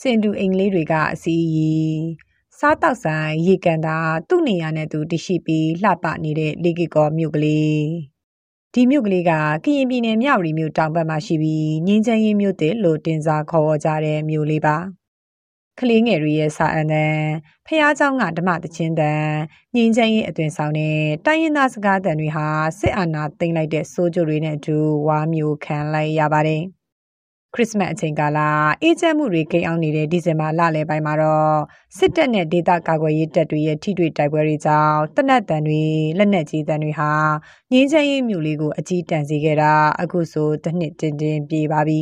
စင်တူအိမ်လေးတွေကအစီအီစားတောက်ဆိုင်ရေကန်တာသူ့နေရာနဲ့သူတရှိပြီးလှပနေတဲ့လေကီကောမြို့ကလေးဒီမြို့ကလေးကကရင်ပြည်နယ်မြဝတီမြို့တောင်ဘက်မှာရှိပြီးငင်းချမ်းရင်မြို့တဲ့လို့တင်စားခေါ်ဝေါ်ကြတဲ့မြို့လေးပါကလေးငယ်တွေရဲ့စာအန်တန်ဖះเจ้าကဓမ္မတချင်းတန်ငင်းချမ်းရင်အသွင်ဆောင်တဲ့တိုင်းရင်းသားစကားတန်တွေဟာစစ်အာဏာသိမ်းလိုက်တဲ့စိုးကြိုတွေနဲ့အတူဝါမျိုးခံလိုက်ရပါတယ် ခရစ်စမတ်အချိန်ကာလအေးချမ်းမှုတွေကိန်းအောင်နေတဲ့ဒီဇင်ဘာလလယ်ပိုင်းမှာတော့စစ်တပ်နဲ့ဒေသကာကွယ်ရေးတပ်တွေရဲ့ထိတွေ့တိုက်ပွဲတွေကြောင့်တနက်တန်တွေလက်နက်ကြီးတန်တွေဟာငင်းချမ်းရေးမြို့လေးကိုအကြီးတန်းစေခဲ့တာအခုဆိုတစ်နှစ်တင်းတင်းပြေးပါပြီ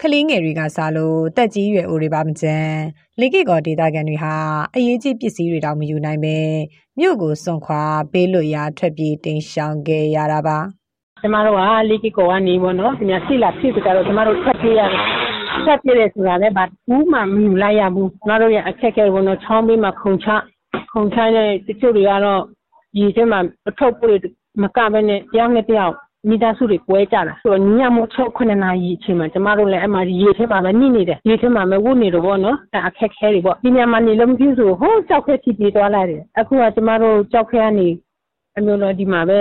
ကလေးငယ်တွေကစားလို့တက်ကြီးရွယ်အိုတွေပါမကျန်လေကိကောဒေတာကန်တွေဟာအရေးကြီးပစ္စည်းတွေတောင်မယူနိုင်ပဲမြို့ကိုစွန့်ခွာပေးလွတ်ရာထွက်ပြေးတိမ်ရှောင်ခဲ့ရတာပါ ကျမတို့ကလေးကီကိုကနေပေါ့နော်ဒီများရှိလာဖြစ်ကြတော့ကျမတို့ထပ်ပြေးရတယ်ထပ်ပြေးတယ်ဆိုတာလည်းဘာဘူးမှမယူလိုက်ရဘူးကျမတို့ရဲ့အခက်အခဲပေါ့နော်ချောင်းပေးမှာခုံချခုံချတဲ့တချို့တွေကတော့ဒီထဲမှာအထုပ်ပို့တွေမကဘဲနဲ့တယောက်နဲ့တယောက်မိသားစုတွေပွဲကြတာဆိုတော့ညမို့6 9နာရီအချိန်မှာကျမတို့လည်းအမှရေထဲမှာပဲနေနေတယ်ရေထဲမှာပဲဝတ်နေတော့ဗောနော်အခက်ခဲတွေဗောဒီညမှာနေလို့မဖြစ်ဆိုဟိုးကြောက်ခဲဖြစ်ပြီးသွားလိုက်တယ်အခုကကျမတို့ကြောက်ခဲကနေ အမျိုးတော့ဒီမှာပဲ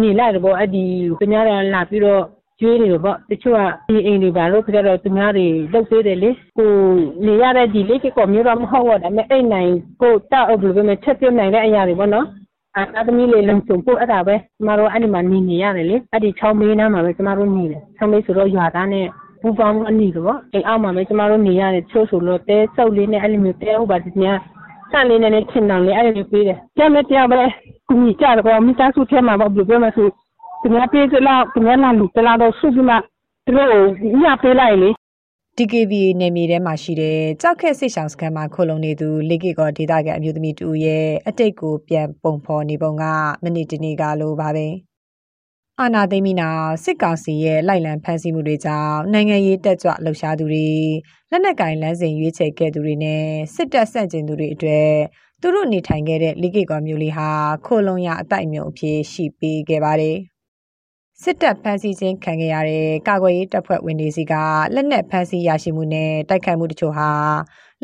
နေလိုက်တယ်ပေါ့အဲ့ဒီသူများတွေလာပြီးတော့ကျွေးနေတယ်ပေါ့တချို့ကဒီအိမ်တွေပါလို့ခကြတော့သူများတွေလုတ်သေးတယ်လေကိုနေရတဲ့ဒီလေးကမျိုးတော့မဟုတ်တော့ဒါပေမဲ့အိမ်နိုင်ကိုတောက်အုပ်လို့ပဲချက်ပြနိုင်တဲ့အရာတွေပေါ့နော်အာသမီးလေးလုံချုံပို့အဲ့ဒါပဲကျမတို့အဲ့ဒီမှာနေနေရတယ်လေအဲ့ဒီချောင်းမေးနားမှာပဲကျမတို့နေတယ်ချောင်းမေးဆိုတော့ရွာသားနဲ့ပူပေါင်းအနီတော့အိမ်အောက်မှာပဲကျမတို့နေရတယ်ချို့ဆိုလို့တဲစုပ်လေးနဲ့အဲ့လိုမျိုးတဲဟုတ်ပါဒီ များစလေးနဲ့ထင်တောင်လေးအဲ့လိုပေးတယ်ကျမတရားပဲကူညီကြတော့မိသားစုထဲမှာပေါ့ဘယ်လိုပြောမလဲဆိုသူများပေးကြလားသူများလာလူတလားတော့စုပြီးမှသူတို့ညပေးလိုက်လေ DKV နယ်မြေထဲမှာရှိတဲ့ကြောက်ခက်စိတ်ဆောင်စခန်းမှာခိုလုံနေသူလေကီကောဒေတာကအမျိုးသမီးတူရဲ့အတိတ်ကိုပြန်ပုံဖော်နေပုံကမနေ့တနေ့ကလိုပါပဲ အာနာသိမီနာစစ်ကောင်စီရဲ့လိုက်လံဖမ်းဆီးမှုတွေကြောင့်နိုင်ငံရေးတက်ကြွလှုပ်ရှားသူတွေလက်နက်ကင်လမ်းစဉ်ရွေးချယ်ခဲ့သူတွေနဲ့စစ်တပ်ဆန့်ကျင်သူတွေအတွက်သူတို့နေထိုင်ခဲ့တဲ့လိကေကောမျိုးလေးဟာခိုလုံရအတိုက်မျိုးအဖြစ်ရှိပေးခဲ့ပါတယ်စစ်တပ်ဖမ်းဆီးခြင်းခံခဲ့ရတဲ့ကာကွယ်ရေးတပ်ဖွဲ့ဝင်တွေစီကလက်နက်ဖမ်းဆီးရရှိမှုနဲ့တိုက်ခိုက်မှုတချို့ဟာ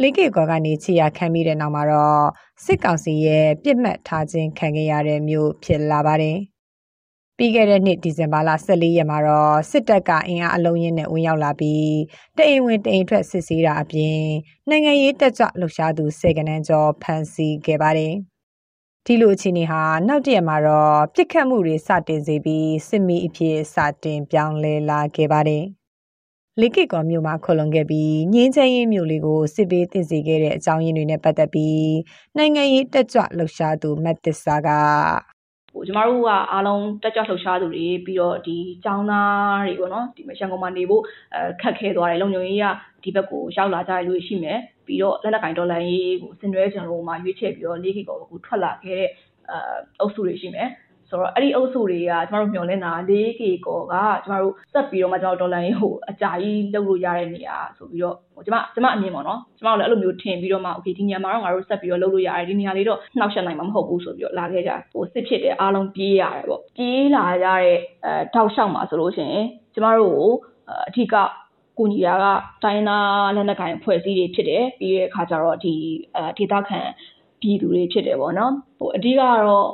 လေးကေကောကနေခြေရခံပြီးတဲ့နောက်မှာတော့စစ်ကောင်စီရဲ့ပြစ်မှတ်ထားခြင်းခံခဲ့ရတဲ့မျိုးဖြစ်လာပါတယ်။ ပြီးခဲ့တဲ့နှစ်ဒီဇင်ဘာလ14ရက်မှာတော့စစ်တပ်ကအင်အားအလုံးရင်းနဲ့ဝင်ရောက်လာပြီးတအိမ်ဝင်တအိမ်ထွက်စစ်ဆေးတာအပြင်နိုင်ငံရေးတက်ကြွလှုပ်ရှားသူစေကနန်းကျော်ဖမ်းဆီးခဲ့ပါတယ်။ဒီလိုအခြေအနေဟာနောက်တရက်မှာတော့ပြစ်ခတ်မှုတွေစတင်စေပြီးစစ်မီအဖြစ်စတင်ပြောင်းလဲလာခဲ့ပါတယ်။လေကစ်ကောမြို့မှာခုလုံခဲ့ပြီးငင်းချင်းရင်မြို့လေးကိုစစ်ပေးတင်စီခဲ့တဲ့အကြောင်းရင်းတွေနဲ့ပတ်သက်ပြီးနိုင်ငံရေးတက်ကြွလှုပ်ရှားသူမတ်တစ္ဆာက ဟိုကျမတို့ကအားလုံးတက်ကြွလှုပ်ရှားသူတွေပြီးတော့ဒီចောင်းသားတွေပေါ့နော်ဒီရန်ကုန်မှာနေဖို့အဲခက်ခဲသွားတယ်လုံခြုံရေးကဒီဘက်ကိုရောက်လာကြရလို့ရှိမယ်ပြီးတော့လက်နက်ကင်ဒေါ်လာရေးကိုစင်ရွဲကျွန်တော်တို့မှရွေးချယ်ပြီးတော့လေးကီကောကိုထွက်လာခဲ့တဲ့အဲအုပ်စုတွေရှိမယ် ဆိုတော့အဲ့ဒီအုပ်စုတွေကကျမတို့မျှော်လင့်တာ 4K ကောကကျမတို့စက်ပြီးတော့မှကျမတို့ဒေါ်လာရေးကိုအကြာကြီးလုပ်လို့ရတဲ့နေရာဆိုပြီးတော့ကျမကျမအမြင်ပေါ့နော်ကျမတို့လည်းအဲ့လိုမျိုးထင်ပြီးတော့မှ okay ဒီနေရာမှာတော့ငါတို့ဆက်ပြီးတော့လုပ်လို့ရတယ်ဒီနေရာလေးတော့နှောက်ယှက်နိုင်မှာမဟုတ်ဘူးဆိုပြီးတော့လာခဲ့ကြဟိုစစ်ဖြစ်တဲ့အားလုံးပြေးရတယ်ပေါ့ပြေးလာရတဲ့အဲထောက်လျှောက်မှာဆိုလို့ရှိရင်ကျမတို့ကိုအထူးကကူညီတာကတိုင်းသားလက်နက်ကိုင်ဖွဲ့စည်းတွေဖြစ်တယ်ပြီးတဲ့အခါကျတော့ဒီအဲဒေသခံပြည်သူတွေဖြစ်တယ်ပေါ့နော်ဟိုအဓိကတော့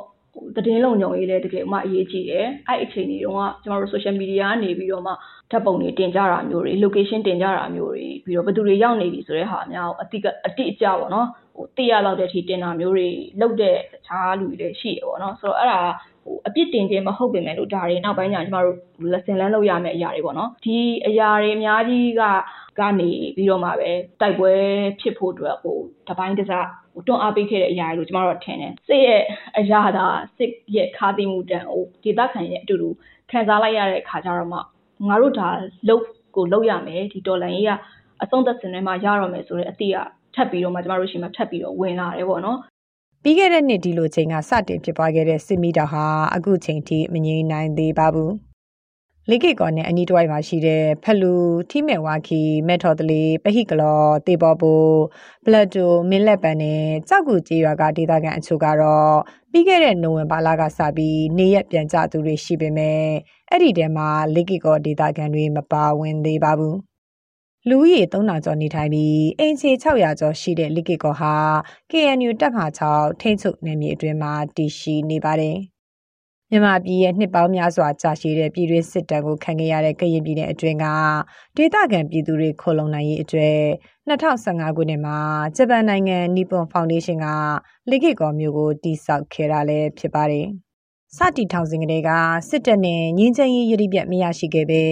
သတင်းလုံခြုံရေးလည်းတကယ်မှအရေးကြီးတယ်အဲ့အချိန်တွေတုန်းကကျမတို့ social media ကနေပြီးတော့မှဓာတ်ပုံတွေတင်ကြတာမျိုးတွေ location တင်ကြတာမျိုးတွေပြီးတော့ဘယ်သူတွေရောက်နေပြီဆိုတဲ့ဟာများအတိအတိအကျပေါ့နော်ဟိုသိရလောက်တဲ့အထိတင်တာမျိုးတွေလုပ်တဲ့တခြားလူတွေလည်းရှိတယ်ပေါ့နော်ဆိုတော့အဲ့ဒါဟိုအပြစ်တင်ခြင်းမဟုတ်ပေမဲ့လို့ဒါတွေနောက်ပိုင်းကျကျမတို့ lesson learn လုပ်ရမယ့်အရာတွေပေါ့နော်ဒီအရာတွေအများကြီးကကနေပြီးတော့မှပဲတိုက်ပွဲဖြစ်ဖို့အတွက်ဟိုတပိုင်းတစားဟို တွန်းအားပေးခဲ့တဲ့အရာတွေလို့ကျမတို့ထင်တယ်စစ်ရဲ့အရာသာစစ်ရဲ့ခါသိမှုတန်ဟိုဒေသခံရဲ့အတူတူခံစားလိုက်ရတဲ့အခါကျတော့မှငါတို့ဒါလုတ်ကိုလုတ်ရမယ်ဒီတော်လန်ကြီးကအဆုံးသက်စင်ထဲမှာရတော့မယ်ဆိုတဲ့အတိအထပ်ပြီးတော့မှကျမတို့ရှိမှထပ်ပြီးတော့ဝင်လာတယ်ပေါ့နော်ပြီးခဲ့တဲ့နှစ်ဒီလိုချိန်ကစတင်ဖြစ်ပွားခဲ့တဲ့စစ်မီတာဟာအခုချိန်ထိမငြိမ်နိုင်သေးပါဘူး လေးကေကောနဲ့အနီးတစ်ဝိုက်မှာရှိတဲ့ဖလူထီမဲ့ဝါခီမက်ထော်တလီပဟိကလောတေပေါ်ဘူဘလက်တိုမင်းလက်ပန်နဲ့ကြောက်ကူကြေးရွာကဒေသခံအချို့ကတော့ပြီးခဲ့တဲ့နိုဝင်ဘာလကစပြီးနေရက်ပြန်ကြသူတွေရှိပေမဲ့အဲ့ဒီထဲမှာလေးကေကောဒေသခံတွေမပါဝင်သေးပါဘူးလူဦးရေ3000ကျော်နေထိုင်ပြီးအင်ချေ600ကျော်ရှိတဲ့လိကေကောဟာ KNU တပ်မ6ထိန်းချုပ်နယ်မြေအတွင်းမှာတည်ရှိနေပါတယ်။ မြန်မာပြည်ရဲ့နှစ်ပေါင်းများစွာကြာရှည်တဲ့ပြည်တွင်းစစ်တမ်းကိုခံခဲ့ရတဲ့ကရင်ပြည်နယ်အတွင်းကဒေသခံပြည်သူတွေခိုလုံနိုင်ရေးအတွက်2015ခုနှစ်မှာဂျပန်နိုင်ငံနီပွန်ဖောင်ဒေးရှင်းကလိခိကောမျိုးကိုတည်ဆောက်ခဲ့တာလည်းဖြစ်ပါတယ်။စတီထောင်စဉ်ကလေးကစစ်တပ်နဲ့ငင်းချင်ရေးရည်ပြတ်မရရှိခဲ့ပဲ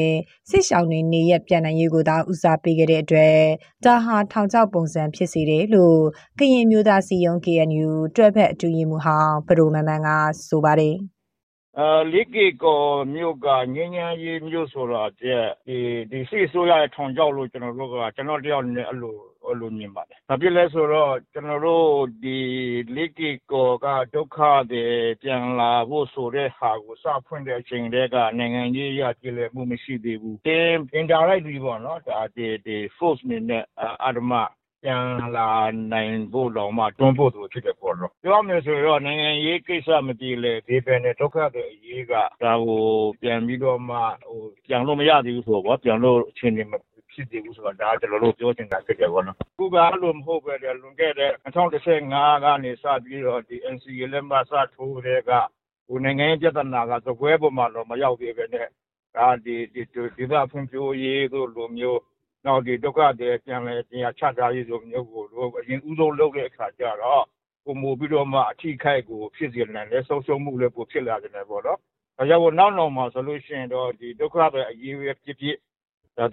စစ်ရှောင်းတွေနေရပြန်နိုင်ရေးကိုသာဦးစားပေးခဲ့တဲ့အတွက်ဒါဟာထောင်ချောက်ပုံစံဖြစ်စေတယ်လို့ကရင်မျိုးသားစီယုံ KNU တွဲဖက်အတူရင်မှုဟောင်းဘဒိုမန်မန်ကဆိုပါတယ်။ လေးကေကော်မြို့ကငြိမ်းချမ်းရေးမြို့ဆိုတာထက်စစ်အစိုးရရဲ့ထောင်ချောက်လို့ကျနော်တို့ကကျနော့်တယောက်အနေနဲ့အဲလိုမြင်ပါတယ်။ဘာဖြစ်လဲဆိုတော့ကျနော်တို့လေးကေကော်ကဒုက္ခသည်ပြန်လာဖို့ဆိုတဲ့ဟာကိုစဖွင့်တဲ့အချိန်ကတည်းကနိုင်ငံရေးအရပြေလည်မှုမရှိသေးဘူး။ Indirectly ပေါ့နော် Force အနေနဲ့အဓမ္မ ပြန်လာနိုင်ဖို့တောင်မှတွန်းပို့သလိုဖြစ်တယ်ပေါ့နော်။ပြောရမယ်ဆိုရင်တော့နိုင်ငံရေးကိစ္စမပြေလည်သေးဘဲနဲ့ဒုက္ခသည်အရေးကဒါကိုပြန်ပြီးတော့မှပြန်လို့မရသေးဘူးဆိုတော့ပြန်လို့အခြေအနေမဖြစ်သေးဘူးဆိုတော့ဒါကျနော်တို့ပြောချင်တာဖြစ်တယ်ပေါ့နော်။အခုကအဲလိုမဟုတ်ဘဲနဲ့လွန်ခဲ့တဲ့၂၀၁၅ကနေစပြီးတော့ NCA လက်မှတ်စထိုးကတည်းကနိုင်ငံရေးပြဿနာကစားပွဲပေါ်မှာတောင်မရောက်သေးဘဲနဲ့ဒေသဖွံ့ဖြိုးရေးတို့လိုမျိုး နောက်ဒီဒုက္ခသည်ပြန်လည်နေရာချထားရေးလိုမျိုးကိုအရင်ဦးဆုံးလုပ်တဲ့အခါကျတော့ပိုမိုပြီးတော့မှအထိခိုက်ကိုဖြစ်စေနိုင်တယ်ဆုံးရှုံးမှုလည်းပိုဖြစ်လာတယ်ပေါ့နော်။ဒါကြောင့်မို့နောက်နောက်မှာဆိုလို့ရှိရင်တော့ဒီဒုက္ခသည်အရေးပဲဖြစ်ဖြစ်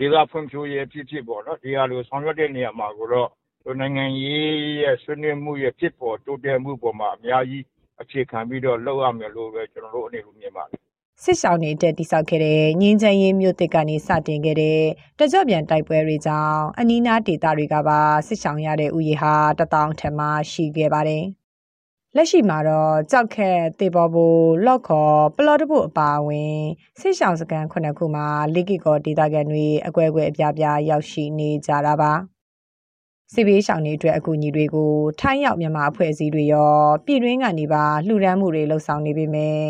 ဒေသဖွံ့ဖြိုးရေးဖြစ်ဖြစ်ပေါ့နော်ဒီဟာတွေကိုဆောင်ရွက်တဲ့နေရာမှာကိုတော့နိုင်ငံရေးရဲ့ဆွေးနွေးမှုရဲ့ဖြစ်ပေါ်တိုးတက်မှုပေါ်မှာအများကြီးအခြေခံပြီးတော့လုပ်ရမယ်လို့ပဲကျနော်တို့အနေနဲ့မြင်ပါတယ် စစ်ရှောင်းတွေအတွက်တိစောက်ခဲ့တဲ့ငင်းချမ်းရေးမြို့တစ်ကနေစတင်ခဲ့တဲ့တကြော့ပြန်တိုက်ပွဲတွေကြောင့်အနီးနားဒေသတွေကပါစစ်ရှောင်းရတဲ့ဥယျာဟာတထောင်ထက်မှရှိခဲ့ပါတယ်။လက်ရှိမှာတော့ကြောက်ခက်တေပေါ်ဘူလော့ခေါ်ပလော့တပုအပါအဝင်စစ်ရှောင်းစကန်ခုနှစ်ခုမှာလိကိကောဒေသခံတွေအကွဲအကွဲအပြားပြားရောက်ရှိနေကြတာပါ။ စစ်ဘေးရှောင်တွေအတွက်အကူအညီတွေကိုထိုင်းရောက်မြန်မာအဖွဲ့အစည်းတွေရောပြည်တွင်းကနေပါလှူဒန်းမှုတွေလှုပ်ဆောင်နေပေမဲ့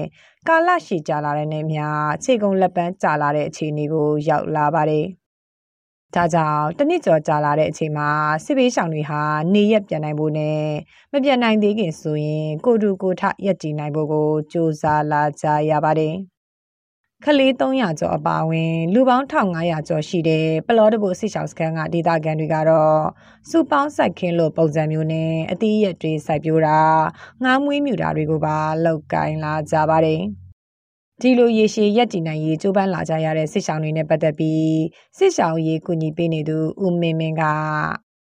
ကာလရှည်ကြာလာတဲ့နဲ့မျှခြေကုံလက်ပန်းကြာလာတဲ့အခြေအနေကိုရောက်လာပါတယ်။ဒါကြောင့်တနစ်ကျော်ကြာလာတဲ့အချိန်မှာစစ်ဘေးရှောင်တွေဟာနေရက်ပြန်နိုင်ဖို့နဲ့မပြန်နိုင်သေးခင်ဆိုရင်ကိုတူကိုထရက်တည်နိုင်ဖို့ကိုစ조사လာကြရပါတယ်။ ခလေး300ကျော်အပါအဝင်လူပေါင်း1500ကျော်ရှိတဲ့ပလောတဘိုစစ်ရှောင်းစခန်းကဒေသခံတွေကတော့စုပေါင်းစိုက်ခင်းလို့ပုံစံမျိုးနဲ့အသီးရက်တွေစိုက်ပျိုးတာငားမွေးမြူတာတွေကိုပါလောက်ကင်လာကြပါတယ်ဒီလိုရေရှည်ရက်တည်နိုင်ရေးကြိုးပမ်းလာကြရတဲ့စစ်ဆောင်တွေနဲ့ပတ်သက်ပြီးစစ်ဆောင်ရေးကူညီပေးနေသူဦးမင်းမင်းက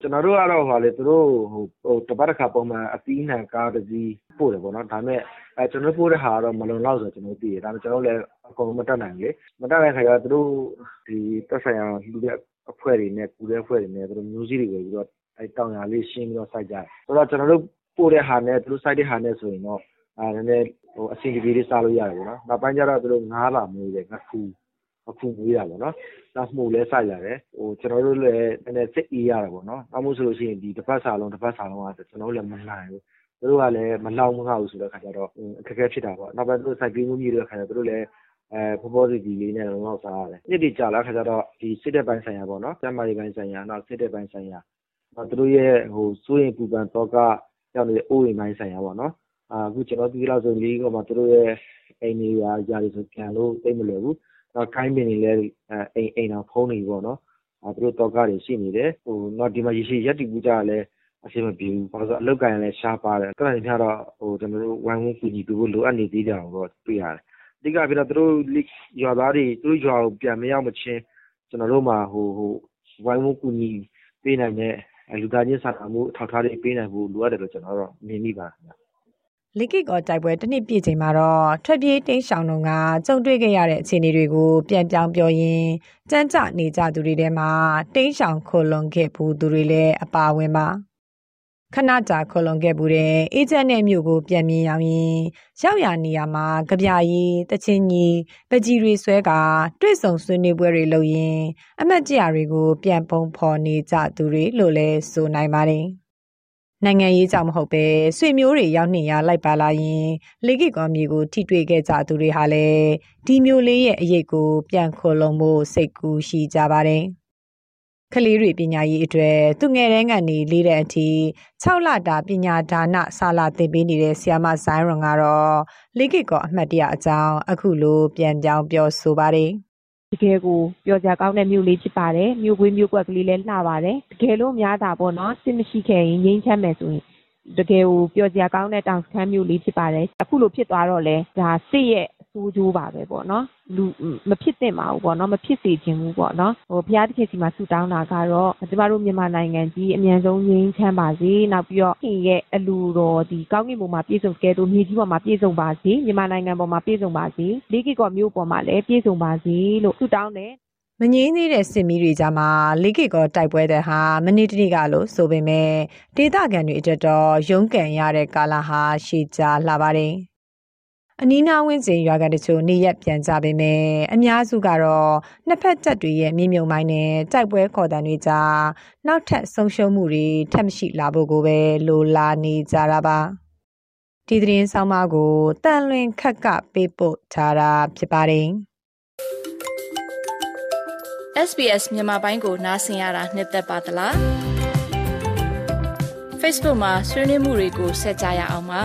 ကျွန်တော်တို့ကတော့ဟာလေသူတို့ဟိုဟိုတပတ်တစ်ခါ ပုံမှန်အသီးနှံကားတစ်စီး ပို့တယ်ပေါ့နော် ဒါပေမဲ့အဲကျွန်တော်ပို့တဲ့ဟာကတော့ မလုံလောက်ဆိုကျွန်တော်သိတယ် ဒါပေမဲ့ ကျွန်တော်လည်း အကုန်မတက်နိုင်လေ မတက်နိုင်ခါကျသူတို့ဒီတက်ဆိုင်အောင်လူတဲ့အဖွဲ့တွေနဲ့ ကူတဲ့အဖွဲ့တွေနဲ့သူတို့မျိုးစည်းတွေပြီးတော့အဲတောင်ရလေးရှင်းပြီးတော့ စိုက်ကြတယ် ဆိုတော့ ကျွန်တော်တို့ပို့တဲ့ဟာနဲ့ သူတို့စိုက်တဲ့ဟာနဲ့ဆိုရင်တော့အဲနည်းနည်းဟိုအဆင်ပြေလေး စားလို့ရတယ်ပေါ့နော် နောက်ပိုင်းကျတော့ သူတို့ငားပါမွေးတယ် ငါခူ အခုမွေးတာပေါ့နော်နောက်မှုလဲစိုက်ရတယ်ဟိုကျွန်တော်တို့လည်းနည်းနည်းစိတ်အေးရတာပေါ့နော်နောက်မှုဆိုလို့ရှိရင်ဒီတစ်ပတ်စာလုံးတစ်ပတ်စာလုံးကကျွန်တော်တို့လည်းမနိုင်ဘူးသူတို့ကလည်းမလောက်မငှဘူးဆိုတဲ့ခါကျတော့အခက်အခဲဖြစ်တာပေါ့နောက်ပိုင်းသူတို့စိုက်ပြီးမှုကြီးတဲ့ခါကျသူတို့လည်းအဲဖောဖောစီစီလေးနဲ့လုံးလောက်စားရတယ်ညစ်တီကြာလာခါကျတော့ဒီစစ်တဲ့ပိုင်းဆိုင်ရာပေါ့နော်ကျမ်းမာရေးပိုင်းဆိုင်ရာနောက်စစ်တဲ့ပိုင်းဆိုင်ရာနောက်သူတို့ရဲ့ဟိုစိုးရင်ပူပန်တော့ကရောက်နေတဲ့အိုးဝင်ပိုင်းဆိုင်ရာပေါ့နော်အခုကျွန်တော်ပြီးလောက်ဆိုလေးကမှသူတို့ရဲ့အိမ်တွေရာຢာတွေဆိုပြန်လို့သိမလွယ်ဘူး နောက်ခိုင်းပင်တွေလည်းအိမ်အိမ်တော်ဖုံးနေပေါ့နော်အဲသူတို့တော့ကတွေရှိနေတယ်ဟိုနောက်ဒီမှာရရှိရက်တီပူကြလည်းအဆင်မပြေဘူးဘာလို့ဆိုအလုတ်ကန်လည်းရှားပါတယ်ကနေ့ညတော့ဟိုကျွန်တော်တို့ဝိုင်းဝန်းကူညီပေးဖို့လိုအပ်နေသေးတယ်တော့တွေ့ရတယ်အဓိကပြတော့သူတို့ရွာသားတွေသူတို့ရွာကိုပြန်မရောက်မချင်းကျွန်တော်တို့မှာဟိုဟိုဝိုင်းဝန်းကူညီပေးနိုင်တဲ့လူသားချင်းစာနာမှုအထောက်အထားတွေပေးနိုင်ဖို့လိုအပ်တယ်လို့ကျွန်တော်တို့မြင်မိပါတယ် လီကစ်ကောတိုက်ပွဲတစ်နှစ်ပြည့်ချိန်မှာတော့ထွက်ပြေးတိမ်းရှောင်တော့ကကြုံတွေ့ခဲ့ရတဲ့အခြေအနေတွေကိုပြန်ပြောင်းပြောရင်းကြမ်းကြနေကြသူတွေထဲမှာတိမ်းရှောင်ခိုလွန်ခဲ့ဘူးသူတွေလည်းအပါဝင်ပါခဏကြာခိုလွန်ခဲ့ဘူးတဲ့အေဂျင့်နဲ့မြို့ကိုပြန်မြင်ရောက်ရင်ရောက်ရနေရမှာကြပြရီတချင်းကြီးပကြီးတွေဆွဲကတွေ့ဆုံဆွေးနွေးပွဲတွေလုပ်ရင်အမတ်ကြရတွေကိုပြန်ပုံဖော်နေကြသူတွေလို့လဲဆိုနိုင်ပါတယ် နိုင်ငံရေးကြောင့်မဟုတ်ပဲဆွေမျိုးတွေရောက်နေရလိုက်ပါလာရင်လေကိကောမျိုးကိုထိတွေ့ခဲ့ကြသူတွေဟာလည်းဒီမျိုးလေးရဲ့အရေးကို ပြန်ခေါ်လုံးဖို့စိတ်ကူးရှိကြပါတယ်ကလေးတွေပညာရေးအတွက်သူငယ်တန်းကနေလေးတဲ့အထိ6လတာပညာဒါနစာလာသင်ပေးနေတဲ့ဆီယာမဇိုင်းရွန်ကတော့လေကိကောအမှတ်တရအကြောင်းအခုလိုပြန်ပြောင်းပြောဆိုပါတယ် တကယ်ကိုပျော်စရာကောင်းတဲ့မြို့လေးဖြစ်ပါတယ်မြို့ကွေးမြို့ကွက်ကလေးလည်းလှပါတယ်တကယ်လို့များတာပေါ့နော်စစ်မရှိခဲ့ရင်ငြိမ်းချမ်းမယ်ဆိုရင်တကယ်ကိုပျော်စရာကောင်းတဲ့တောင်စခန်းမြို့လေးဖြစ်ပါတယ်အခုလိုဖြစ်သွားတော့လဲဒါစစ်ရဲ့ ဆိုးကျိုးပါပဲပေါ့နော်လူမဖြစ်သင့်ပါဘူးပေါ့နော်မဖြစ်စေချင်ဘူးပေါ့နော်ဟိုဘုရားသခင်စီမှာဆုတောင်းတာကတော့ကျမတို့မြန်မာနိုင်ငံကြီးအမြန်ဆုံးငြိမ်းချမ်းပါစေနောက်ပြီးတော့ခင်ရဲ့အလူတော်ဒီကောင်းကင်ဘုံမှာပြည့်စုံကဲတို့မြေကြီးပေါ်မှာပြည့်စုံပါစေမြန်မာနိုင်ငံပေါ်မှာပြည့်စုံပါစေလေးကီကော်မြို့ပေါ်မှာလည်းပြည့်စုံပါစေလို့ဆုတောင်းတယ်မငင်းသေးတဲ့စစ်မီးတွေကြားမှာလေးကေကောတိုက်ပွဲတဲ့ဟာမနေ့တနေ့ကလို့ဆိုပေမဲ့ဒေသခံတွေအတွက်တော့ရုန်းကန်ရတဲ့ကာလဟာရှေ့ကြာလာပါတယ် အနီးနားဝန်းကျင်ရွာကန်တချို့နေရက်ပြန်ကြပေမဲ့အများစုကတော့နှစ်ဖက်တပ်တွေရဲ့မြေမြုံမိုင်းနဲ့တိုက်ပွဲခေါ်တံတွေကြားနောက်ထပ်ဆုံးရှုံးမှုတွေထပ်မရှိလာဖို့ကိုပဲလိုလားနေကြတာပါဒီသတင်းဆောင်မကိုတန်လွင်ခက်ကပေးပို့ထားတာဖြစ်ပါတယ် SBS မြန်မာပိုင်းကိုနားဆင်ရတာနှစ်သက်ပါတလား Facebook မှာဆွေးနွေးမှုတွေကိုဆက်ကြရအောင်ပါ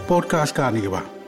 podcast ကနေပါ